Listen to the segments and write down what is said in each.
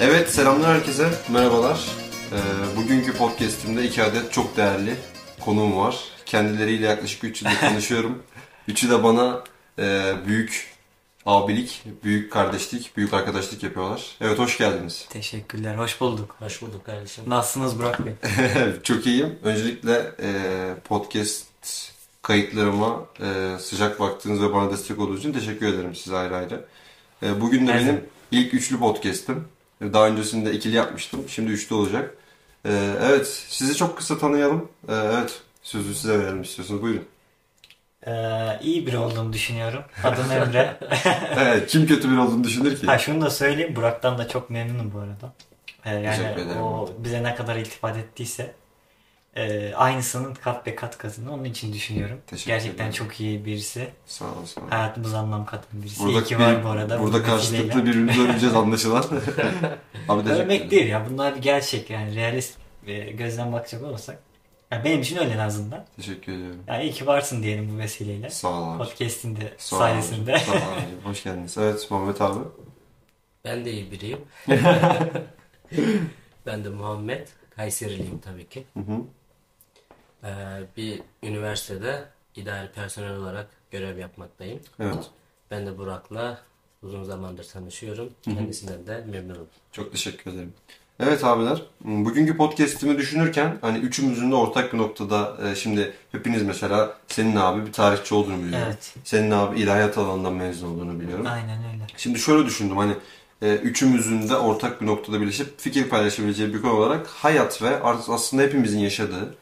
Evet selamlar herkese. Merhabalar. Ee, bugünkü podcastimde iki adet çok değerli konuğum var. Kendileriyle yaklaşık 3 yıldır tanışıyorum. Üçü de bana e, büyük abilik, büyük kardeşlik, büyük arkadaşlık yapıyorlar. Evet hoş geldiniz. Teşekkürler, hoş bulduk. Hoş bulduk kardeşim. Nasılsınız Burak Bey? çok iyiyim. Öncelikle e, podcast kayıtlarıma e, sıcak baktığınız ve bana destek olduğunuz için teşekkür ederim size ayrı ayrı. E, bugün de Her benim zaman. ilk üçlü podcast'im. Daha öncesinde ikili yapmıştım. Şimdi üçlü olacak. E, evet, sizi çok kısa tanıyalım. E, evet, sözü size verelim istiyorsunuz. Buyurun. Ee, iyi biri olduğunu düşünüyorum. Adım Emre. Evet, kim kötü biri olduğunu düşünür ki? ha şunu da söyleyeyim, Burak'tan da çok memnunum bu arada. Ee, yani o bize ne kadar iltifat ettiyse e, aynısının kat be kat katını onun için düşünüyorum. Teşekkür Gerçekten ederim. çok iyi birisi. Sağ olun, sağ olun. Hayatımıza anlam katan birisi. Burada, iyi ki bir- var bu arada. burada bu karşılıklı birbirimizi öveceğiz anlaşılan. Abi teşekkür Övmek değil ya bunlar bir gerçek yani realist gözden bakacak olursak. Ya benim için öyle en azından. Teşekkür ediyorum. Yani iyi ki varsın diyelim bu vesileyle. Sağ olun abi. Podcast'in de Sağ olun abi. sayesinde. Sağ olun abi. Hoş geldiniz. Evet, Muhammed abi. Ben de iyi biriyim. ben de Muhammed. Kayseriliyim tabii ki. Hı hı. Ee, bir üniversitede ideal personel olarak görev yapmaktayım. Evet. Ben de Burak'la uzun zamandır tanışıyorum. Kendisinden de memnunum. Çok teşekkür ederim. Evet abiler, bugünkü podcast'imi düşünürken hani üçümüzün de ortak bir noktada e, şimdi hepiniz mesela senin abi bir tarihçi olduğunu biliyorum. Evet. Senin abi ilahiyat alanından mezun olduğunu biliyorum. Aynen öyle. Şimdi şöyle düşündüm hani e, üçümüzün de ortak bir noktada birleşip fikir paylaşabileceği bir konu olarak hayat ve aslında hepimizin yaşadığı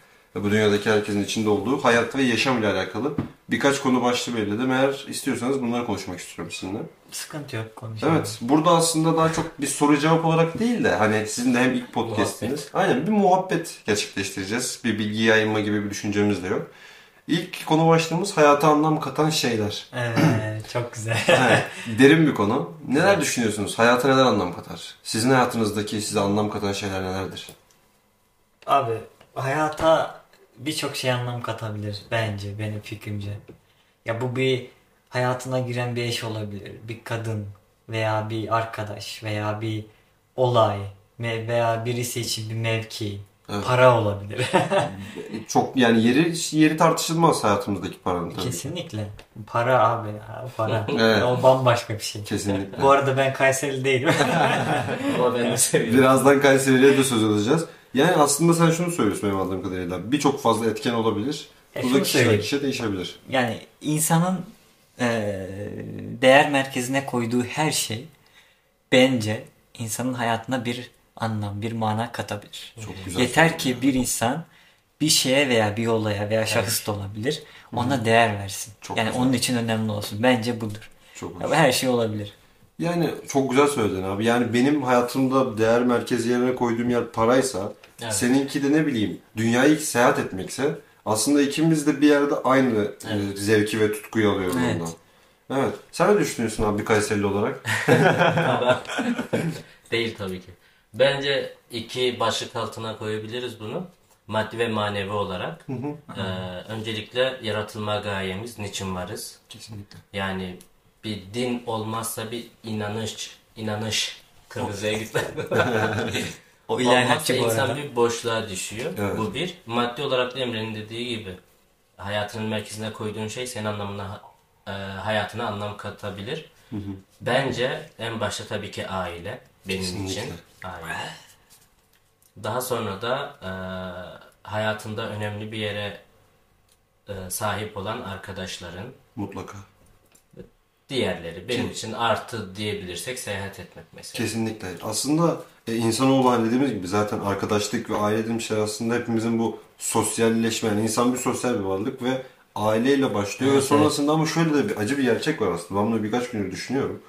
bu dünyadaki herkesin içinde olduğu hayat ve yaşam ile alakalı birkaç konu başlığı belirledim. Eğer istiyorsanız bunları konuşmak istiyorum sizinle. Sıkıntı yok konuşalım. Evet. Burada aslında daha çok bir soru cevap olarak değil de hani sizin de hem ilk podcast'iniz. Aynen bir muhabbet gerçekleştireceğiz. Bir bilgi yayınma gibi bir düşüncemiz de yok. İlk konu başlığımız hayata anlam katan şeyler. Evet, çok güzel. Evet, derin bir konu. Neler düşünüyorsunuz? Hayata neler anlam katar? Sizin hayatınızdaki size anlam katan şeyler nelerdir? Abi hayata birçok şey anlam katabilir bence benim fikrimce. Ya bu bir hayatına giren bir eş olabilir, bir kadın veya bir arkadaş veya bir olay veya birisi için bir mevki, Evet. para olabilir. Çok yani yeri yeri tartışılmaz hayatımızdaki paranın tabii. Kesinlikle. Para abi ya, para. Evet. O bambaşka bir şey. Kesinlikle. Bu arada ben Kayseri değilim. Ama ben de seviyorum. Birazdan Kayseri'ye de söz alacağız. Yani aslında sen şunu söylüyorsun benim anladığım kadarıyla. Birçok fazla etken olabilir. E, Bu da kişiden kişiye değişebilir. Yani insanın eee, değer merkezine koyduğu her şey bence insanın hayatına bir anlam, bir mana katabilir. Çok güzel. Yeter ki bir insan bir şeye veya bir olaya veya şahıs da olabilir. Ona değer versin. Çok yani güzel. onun için önemli olsun. Bence budur. Çok Ya her şey olabilir. Yani çok güzel söyledin abi. Yani benim hayatımda değer merkezi yerine koyduğum yer paraysa, Evet. seninki de ne bileyim dünyayı seyahat etmekse aslında ikimiz de bir yerde aynı e, zevki ve tutkuyu alıyoruz Evet. ondan. Evet. Sen ne düşünüyorsun abi Kayserili olarak? Değil tabii ki. Bence iki başlık altına koyabiliriz bunu. Maddi ve manevi olarak. Ee, öncelikle yaratılma gayemiz, niçin varız? Kesinlikle. Yani bir din olmazsa bir inanış, inanış kırmızıya gitti. O ilahi Olmazsa hakçı bu insan arada. bir boşluğa düşüyor. Evet. Bu bir. Maddi olarak da Emre'nin dediği gibi hayatının merkezine koyduğun şey senin anlamına e, hayatına anlam katabilir. Bence en başta tabii ki aile benim Kesinlikle. için aile. Daha sonra da e, hayatında önemli bir yere e, sahip olan arkadaşların, Mutlaka. Diğerleri benim için artı diyebilirsek seyahat etmek mesela. Kesinlikle. Aslında e, insanoğlu hani dediğimiz gibi zaten arkadaşlık ve aile dediğimiz şey aslında hepimizin bu sosyalleşme. Yani insan bir sosyal bir varlık ve aileyle başlıyor ve Evet, sonrasında ama şöyle de bir acı bir gerçek var aslında. Ben bunu birkaç gündür düşünüyorum.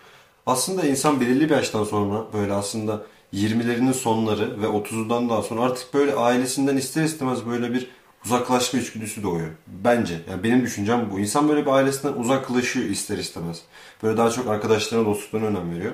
Aslında insan belirli bir yaştan sonra böyle aslında 20'lerinin sonları ve 30'dan daha sonra artık böyle ailesinden ister istemez böyle bir uzaklaşma içgüdüsü doğuyor. Bence. Yani benim düşüncem bu. İnsan böyle bir ailesinden uzaklaşıyor ister istemez. Böyle daha çok arkadaşlarına, dostluklarına önem veriyor.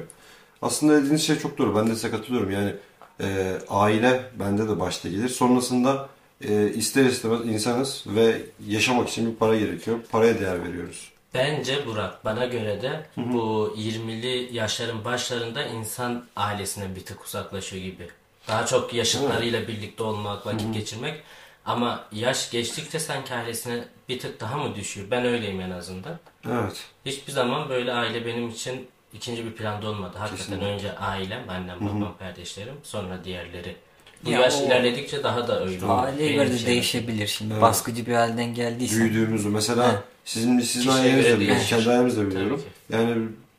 Aslında dediğiniz şey çok doğru. Ben de size katılıyorum. Yani e, aile bende de başta gelir. Sonrasında e, ister istemez insanız ve yaşamak için bir para gerekiyor. Paraya değer veriyoruz. Bence Burak bana göre de bu 20'li yaşların başlarında insan ailesinden bir tık uzaklaşıyor gibi. Daha çok yaşıtlarıyla birlikte olmak, vakit geçirmek. Ama yaş geçtikçe sanki ailesine bir tık daha mı düşüyor? Ben öyleyim en azından. Evet. Hiçbir zaman böyle aile benim için ikinci bir planda olmadı. Hakikaten Kesinlikle. önce ailem, annem, babam, kardeşlerim, sonra diğerleri. Bu Ya yaş o- ilerledikçe daha da öyle. Aileye göre de değişebilir şimdi. Evet. Baskıcı bir halden geldiyse. Büyüdüğümüzü mesela Evet. sizin sizin göre de biliyorum. Kendi de biliyorum. Yani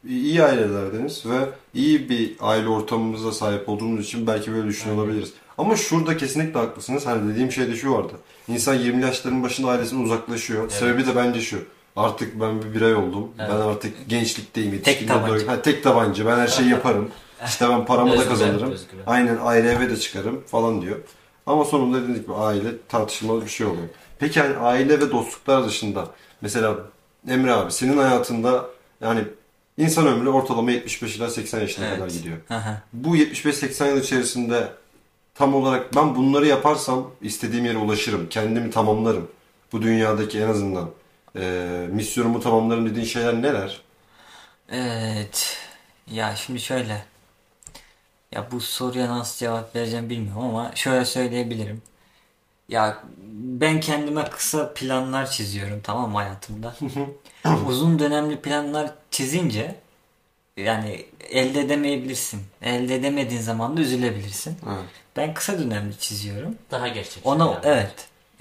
iyi ailelerdeniz ve iyi bir aile ortamımıza sahip olduğumuz için belki böyle düşünüyor olabiliriz. Ama şurada kesinlikle haklısınız. Hani dediğim şey de şu vardı. İnsan 20 yaşların başında ailesinden uzaklaşıyor. Sebebi de bence şu. Artık ben bir birey oldum. Evet. Ben artık gençlikteyim. Tek tabanca. Ha, tek tabanca. Ben her şeyi yaparım. İşte ben paramı da kazanırım. özgüven. Aynen ayrı eve de çıkarım falan diyor. Ama sonunda dediğiniz gibi aile tartışılmaz bir şey oluyor. Peki yani aile ve dostluklar dışında mesela Emre abi senin hayatında yani insan ömrü ortalama 75 ila 80 yaşına Evet. kadar gidiyor. Bu 75-80 yıl içerisinde tam olarak ben bunları yaparsam istediğim yere ulaşırım. Kendimi tamamlarım. Bu dünyadaki en azından e, misyonumu tamamlarım dediğin şeyler neler? Evet. Ya şimdi şöyle. Ya bu soruya nasıl cevap vereceğim bilmiyorum ama şöyle söyleyebilirim. Ya ben kendime kısa planlar çiziyorum tamam hayatımda. Uzun dönemli planlar çizince yani elde edemeyebilirsin. Elde edemediğin zaman da üzülebilirsin. Evet. Ben kısa dönemli çiziyorum. Daha gerçekçi. Ona yani. evet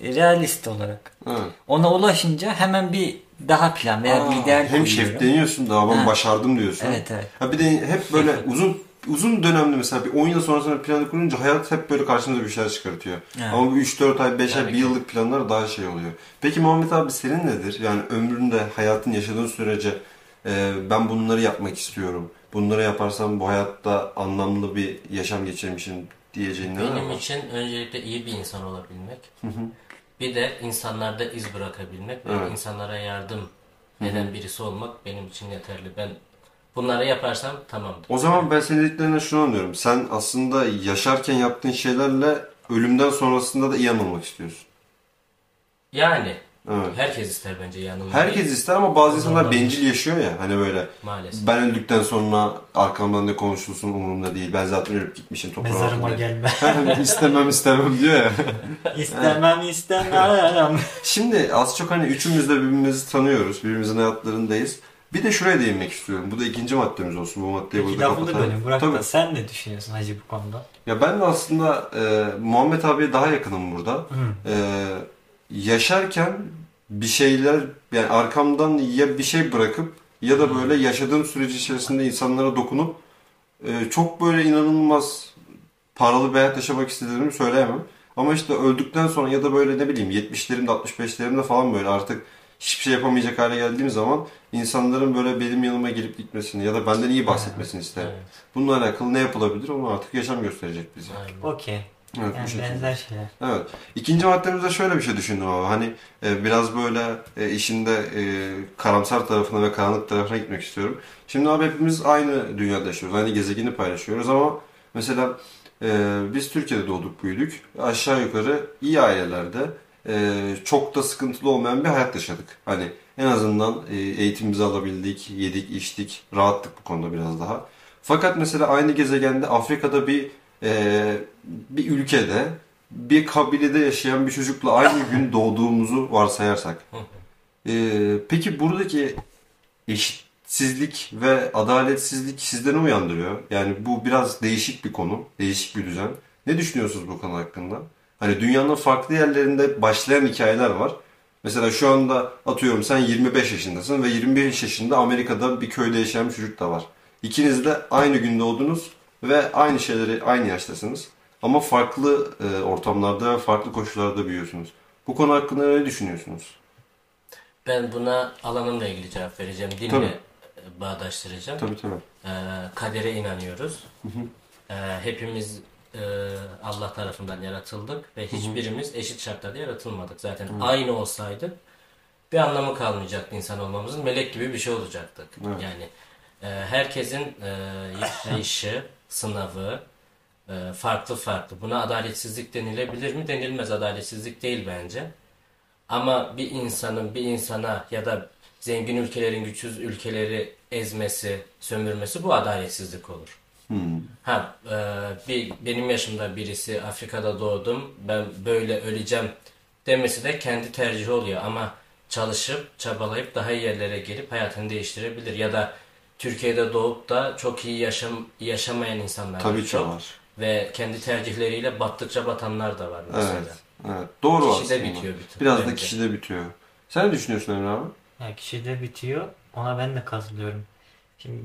realist olarak. Evet. Ona ulaşınca hemen bir daha plan veya bir Aa, ideal hem koyuyorum. şefleniyorsun daha ben Ha. başardım diyorsun. Evet evet. Ha bir de hep böyle uzun uzun dönemli mesela bir 10 yıl sonrasında planı kurunca hayat hep böyle karşımıza bir şeyler çıkartıyor. Evet. Ama bu 3-4 ay, 5 ay, Tabii 1 ki. yıllık planlar daha şey oluyor. Peki Muhammed abi senin nedir? Yani ömründe, hayatın yaşadığın sürece e, ben bunları yapmak istiyorum. Bunları yaparsam bu hayatta anlamlı bir yaşam geçirmişim diyeceğin neler Benim var? için öncelikle iyi bir insan olabilmek. Bir de insanlarda iz bırakabilmek ve Evet. insanlara yardım eden birisi olmak benim için yeterli. Ben bunları yaparsam tamamdır. O zaman ben senin dediklerinden şunu anlıyorum. Sen aslında yaşarken yaptığın şeylerle ölümden sonrasında da iyi anılmak istiyorsun. Yani Evet. herkes ister bence yanılmayı. Herkes ister ama bazı insanlar bencil yaşıyor ya hani böyle Maalesef. ben öldükten sonra arkamdan ne konuşulsun umurumda değil. Ben zaten ölüp gitmişim toprağın Mezarıma altında. gelme. istemem istemem diyor ya. istemem istemem. Şimdi az çok hani üçümüz de birbirimizi tanıyoruz. Birbirimizin hayatlarındayız. Bir de şuraya değinmek istiyorum. Bu da ikinci maddemiz olsun. Bu maddeyi Peki burada kapatalım. bölüm. Burak Tabii. da sen ne düşünüyorsun hacı bu konuda? Ya ben de aslında e, Muhammed abiye daha yakınım burada. E, yaşarken bir şeyler yani arkamdan ya bir şey bırakıp ya da böyle yaşadığım süreç içerisinde insanlara dokunup e, çok böyle inanılmaz paralı bir hayat yaşamak istediğimi söyleyemem. Ama işte öldükten sonra ya da böyle ne bileyim 70'lerimde 65'lerimde falan böyle artık hiçbir şey yapamayacak hale geldiğim zaman insanların böyle benim yanıma gelip gitmesini ya da benden iyi bahsetmesini isterim. Evet. Bununla alakalı ne yapılabilir onu artık yaşam gösterecek bize. Okey. Evet, Yani şekilde. benzer şeyler. Evet. İkinci maddemizde şöyle bir şey düşündüm ama hani e, biraz böyle e, işinde e, karamsar tarafına ve karanlık tarafına gitmek istiyorum. Şimdi abi hepimiz aynı dünyada yaşıyoruz. Aynı gezegeni paylaşıyoruz ama mesela e, biz Türkiye'de doğduk büyüdük. Aşağı yukarı iyi ailelerde e, çok da sıkıntılı olmayan bir hayat yaşadık. Hani en azından e, eğitimimizi alabildik, yedik, içtik, rahattık bu konuda biraz daha. Fakat mesela aynı gezegende Afrika'da bir e, bir ülkede bir kabilede yaşayan bir çocukla aynı gün doğduğumuzu varsayarsak. e, peki buradaki eşitsizlik ve adaletsizlik sizde ne uyandırıyor? Yani bu biraz değişik bir konu, değişik bir düzen. Ne düşünüyorsunuz bu konu hakkında? Hani dünyanın farklı yerlerinde başlayan hikayeler var. Mesela şu anda atıyorum sen 25 yaşındasın ve 25 yaşında Amerika'da bir köyde yaşayan bir çocuk da var. İkiniz de aynı gün doğdunuz ve aynı şeyleri aynı yaştasınız. Ama farklı e, ortamlarda farklı koşullarda büyüyorsunuz. Bu konu hakkında ne düşünüyorsunuz? Ben buna alanımla ilgili cevap vereceğim. Dinle Tabii. e, bağdaştıracağım. Tabii tabii. Ee, kadere inanıyoruz. Ee, hepimiz e, Allah tarafından yaratıldık ve hiçbirimiz eşit şartlarda yaratılmadık. Zaten aynı olsaydı bir anlamı kalmayacaktı insan olmamızın. Melek gibi bir şey olacaktık. Evet. Yani e, herkesin e, yaşayışı, sınavı e, farklı farklı. Buna adaletsizlik denilebilir mi? Denilmez. Adaletsizlik değil bence. Ama bir insanın bir insana ya da zengin ülkelerin güçsüz ülkeleri ezmesi, sömürmesi bu adaletsizlik olur. Ha, e, bir benim yaşımda birisi Afrika'da doğdum, ben böyle öleceğim demesi de kendi tercihi oluyor ama çalışıp çabalayıp daha iyi yerlere gelip hayatını değiştirebilir ya da Türkiye'de doğup da çok iyi yaşam yaşamayan insanlar Tabii var ki çok. var. ve kendi tercihleriyle battıkça batanlar da var mesela. Evet. Evet. Doğru Kişide aslında. bitiyor tık Biraz da bence. kişide bitiyor. Sen ne düşünüyorsun Emre abi? Ya kişide bitiyor. Ona ben de katılıyorum. Şimdi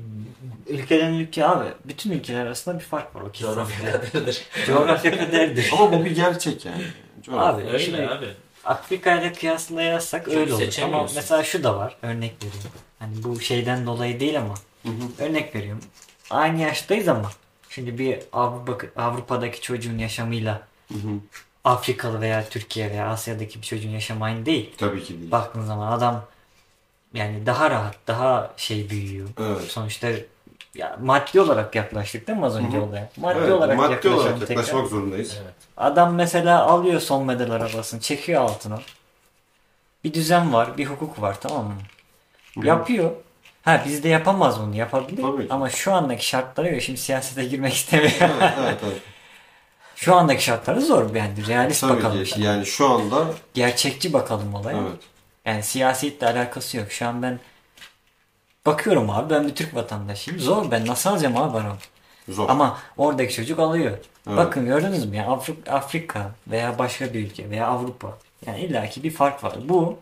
ülkeden ülke abi bütün ülkeler arasında bir fark var o kesinlikle. Coğrafya kaderdir. Coğrafya kaderdir. Ama bu bir gerçek yani. Abi Öyle şimdi abi. Afrika ile kıyaslayarsak öyle olur. Ama mesela şu da var. Örnek vereyim. Hani bu şeyden dolayı değil ama örnek veriyorum. Aynı yaştayız ama şimdi bir Avrupa, Avrupa'daki çocuğun yaşamıyla Afrikalı veya Türkiye veya Asya'daki bir çocuğun yaşamı aynı değil. Tabii ki değil. Baktığın zaman adam yani daha rahat, daha şey büyüyor. Evet. Sonuçta ya maddi olarak yaklaştık değil mi az önce olaya? Maddi Evet, olarak maddi yaklaşalım olarak tekrar. yaklaşmak zorundayız. Evet. Adam mesela alıyor son model arabasını, çekiyor altına. Bir düzen var, bir hukuk var tamam mı? Yapıyor. Ha bizde yapamaz bunu, yapabilir. Tabii ki. Ama şu andaki şartlara göre şimdi siyasete girmek istemiyor. Evet, evet, evet. şu andaki şartları zor yani. Realist bakalım. Tabii ki. Yani şu anda Gerçekçi bakalım olaya. evet. Yani siyasiyetle alakası yok. Şu an ben bakıyorum abi ben bir Türk vatandaşıyım. Zor ben nasıl alacağım abi araba? Zor. Ama oradaki çocuk alıyor. Evet. Bakın gördünüz mü? Yani Afri- Afrika veya başka bir ülke veya Avrupa. Yani illaki bir fark var. Bu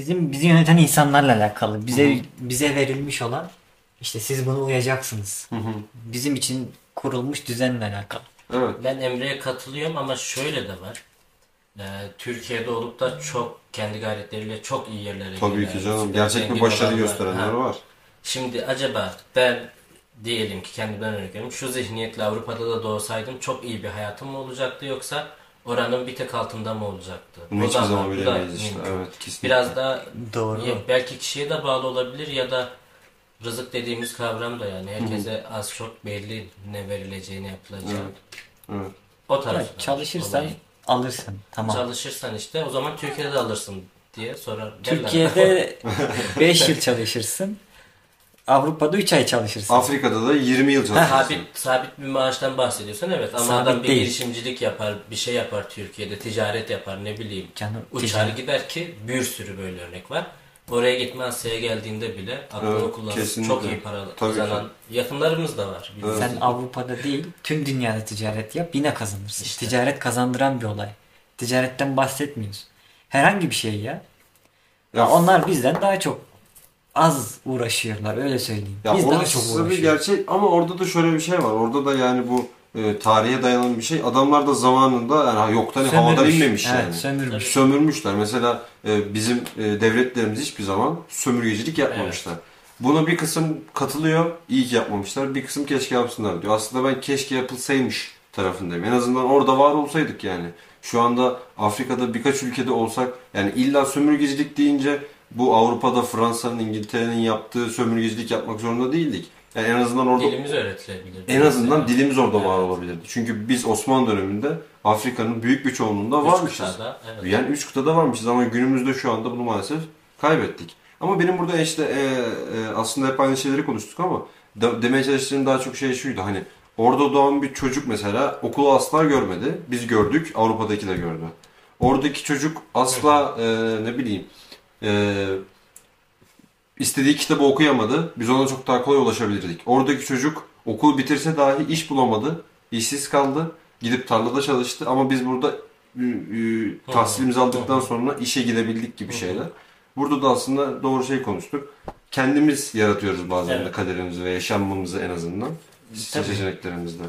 bizim bizi yöneten insanlarla alakalı. Bize bize verilmiş olan işte siz bunu uyacaksınız. Bizim için kurulmuş düzenle alakalı. Evet. Ben Emre'ye katılıyorum ama şöyle de var. Ee, Türkiye'de olup da çok kendi gayretleriyle çok iyi yerlere Tabii ki canım. Gerçek bir başarı gösterenler Ha. var. Şimdi acaba ben diyelim ki kendimden örnek veriyorum. Şu zihniyetle Avrupa'da da doğsaydım çok iyi bir hayatım mı olacaktı yoksa oranın bir tek altında mı olacaktı? Bunu O hiçbir zaman var, bu da bilemeyiz işte. mümkün. Evet kesinlikle. Biraz da Doğru. ya belki kişiye de bağlı olabilir ya da rızık dediğimiz kavram da yani herkese az çok belli ne verileceği ne yapılacağı. Evet. Evet. O taraf. Evet, çalışırsan Olayı. alırsın. Tamam. Çalışırsan işte o zaman Türkiye'de de alırsın diye sorar. Türkiye'de 5 yıl çalışırsın. Avrupa'da 3 ay çalışırsın. Afrika'da da 20 yıl çalışıyorsun. sabit sabit bir maaştan bahsediyorsan evet ama Sabit adam bir değil. girişimcilik yapar, bir şey yapar Türkiye'de, ticaret yapar ne bileyim. Canım, Uçar ticaret. gider ki bir sürü böyle örnek var. Oraya gitme Asya'ya geldiğinde bile aklını Evet, kullanıp kesinlikle. çok iyi para Tabii kazanan yakınlarımız da var. Evet. Sen Avrupa'da değil tüm dünyada ticaret yap yine kazanırsın. İşte. Ticaret kazandıran bir olay. Ticaretten bahsetmiyoruz. Herhangi bir şey ya. Ya, Onlar bizden daha çok az uğraşıyorlar öyle söyleyeyim. ya Biz daha çok orası bir uğraşıyoruz. gerçek ama orada da şöyle bir şey var. Orada da yani bu e, tarihe dayanan bir şey. Adamlar da zamanında yani yoktan havadan Sömürmüş. inmemiş Evet, yani. sömürmüş. Sömürmüşler. Mesela e, bizim e, devletlerimiz hiçbir zaman sömürgecilik yapmamışlar. Buna bir kısım katılıyor, iyi ki yapmamışlar. Bir kısım keşke yapsınlar diyor. Aslında ben keşke yapılsaymış tarafındayım. En azından orada var olsaydık yani. Şu anda Afrika'da birkaç ülkede olsak yani illa sömürgecilik deyince bu Avrupa'da Fransa'nın, İngiltere'nin yaptığı sömürgecilik yapmak zorunda değildik. Yani en azından orada Dilimiz öğretilebilir. en azından Mesela. dilimiz orada Evet. var olabilirdi. Çünkü biz Osmanlı döneminde Afrika'nın büyük bir çoğunluğunda Üç varmışız. kıtada, evet. Yani üç kıtada varmışız ama günümüzde şu anda bunu maalesef kaybettik. Ama benim burada işte e, e, aslında hep aynı şeyleri konuştuk ama de, demeye çalıştığım daha çok şey şuydu hani orada doğan bir çocuk mesela okulu asla görmedi. Biz gördük Avrupa'daki de gördü. Oradaki çocuk asla e, ne bileyim e, istediği kitabı okuyamadı. Biz ona çok daha kolay ulaşabilirdik. Oradaki çocuk okul bitirse dahi iş bulamadı. işsiz kaldı. Gidip tarlada çalıştı ama biz burada ü, ü, tahsilimizi aldıktan sonra işe gidebildik gibi şeyler. Burada da aslında doğru şey konuştuk. Kendimiz yaratıyoruz bazen de Evet. kaderimizi ve yaşanmamızı en azından. Tabii. Seçeneklerimizde.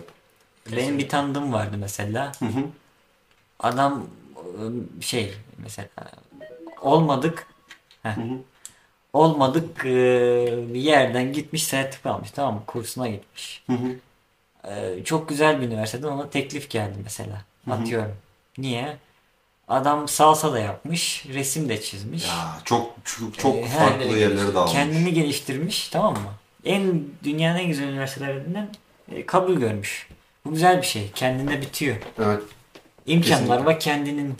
Benim bir tanıdığım vardı mesela. Hı. Adam e, şey mesela olmadık heh. hı. olmadık e, bir yerden gitmiş sertifika almış tamam mı kursuna gitmiş. Hı hı. E, çok güzel bir üniversiteden ona teklif geldi mesela atıyorum. Niye? Adam salsa da yapmış, resim de çizmiş. Ya çok çok, çok Ee, farklı kendini yerlere dağılmış. Kendini geliştirmiş tamam mı? En dünyanın en güzel üniversitelerinden e, kabul görmüş. Bu güzel bir şey. Kendinde bitiyor. Evet. İmkanlar Kesinlikle. var kendinin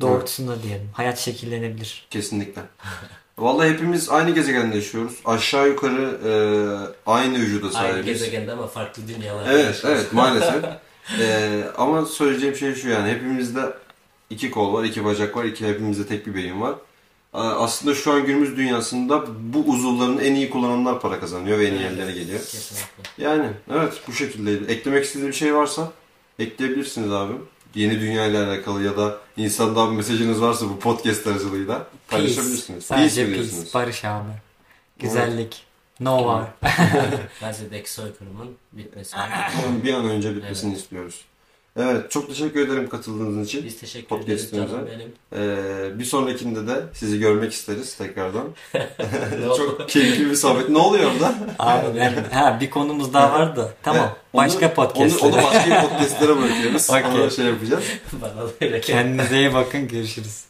doğrultusunda diyelim. Hayat şekillenebilir. Kesinlikle. Vallahi hepimiz aynı gezegende yaşıyoruz. Aşağı yukarı e, aynı vücuda Aynı sahibiz. gezegende ama farklı dünyalarda Evet, yaşıyoruz. evet maalesef. E, ama söyleyeceğim şey şu yani hepimizde iki kol var, iki bacak var, iki hepimizde tek bir beyin var. Aslında şu an günümüz dünyasında bu uzuvların en iyi kullananlar para kazanıyor ve en iyi yerlere geliyor. Kesinlikle. Yani evet bu şekildeydi. Eklemek istediğiniz bir şey varsa ekleyebilirsiniz abi. Yeni dünya ile alakalı ya da insandan bir mesajınız varsa bu podcast aracılığıyla paylaşabilirsiniz. Sadece mi peace. diyorsunuz? Barış abi. Güzellik. No war. Gazze'deki soykırımın bitmesi. Bir an önce bitmesini istiyoruz. Evet çok teşekkür ederim katıldığınız için. Biz teşekkür ederiz canım benim. Ee, bir sonrakinde de sizi görmek isteriz tekrardan. Çok keyifli bir sohbet. Ne oluyor orada? Abi ben ha bir konumuz daha vardı. Tamam. Evet, onu- Başka podcast. Onu, onu başka podcastlere bırakıyoruz. Okey. Onu şey yapacağız. Bana da öyle. Kendinize iyi bakın. Görüşürüz.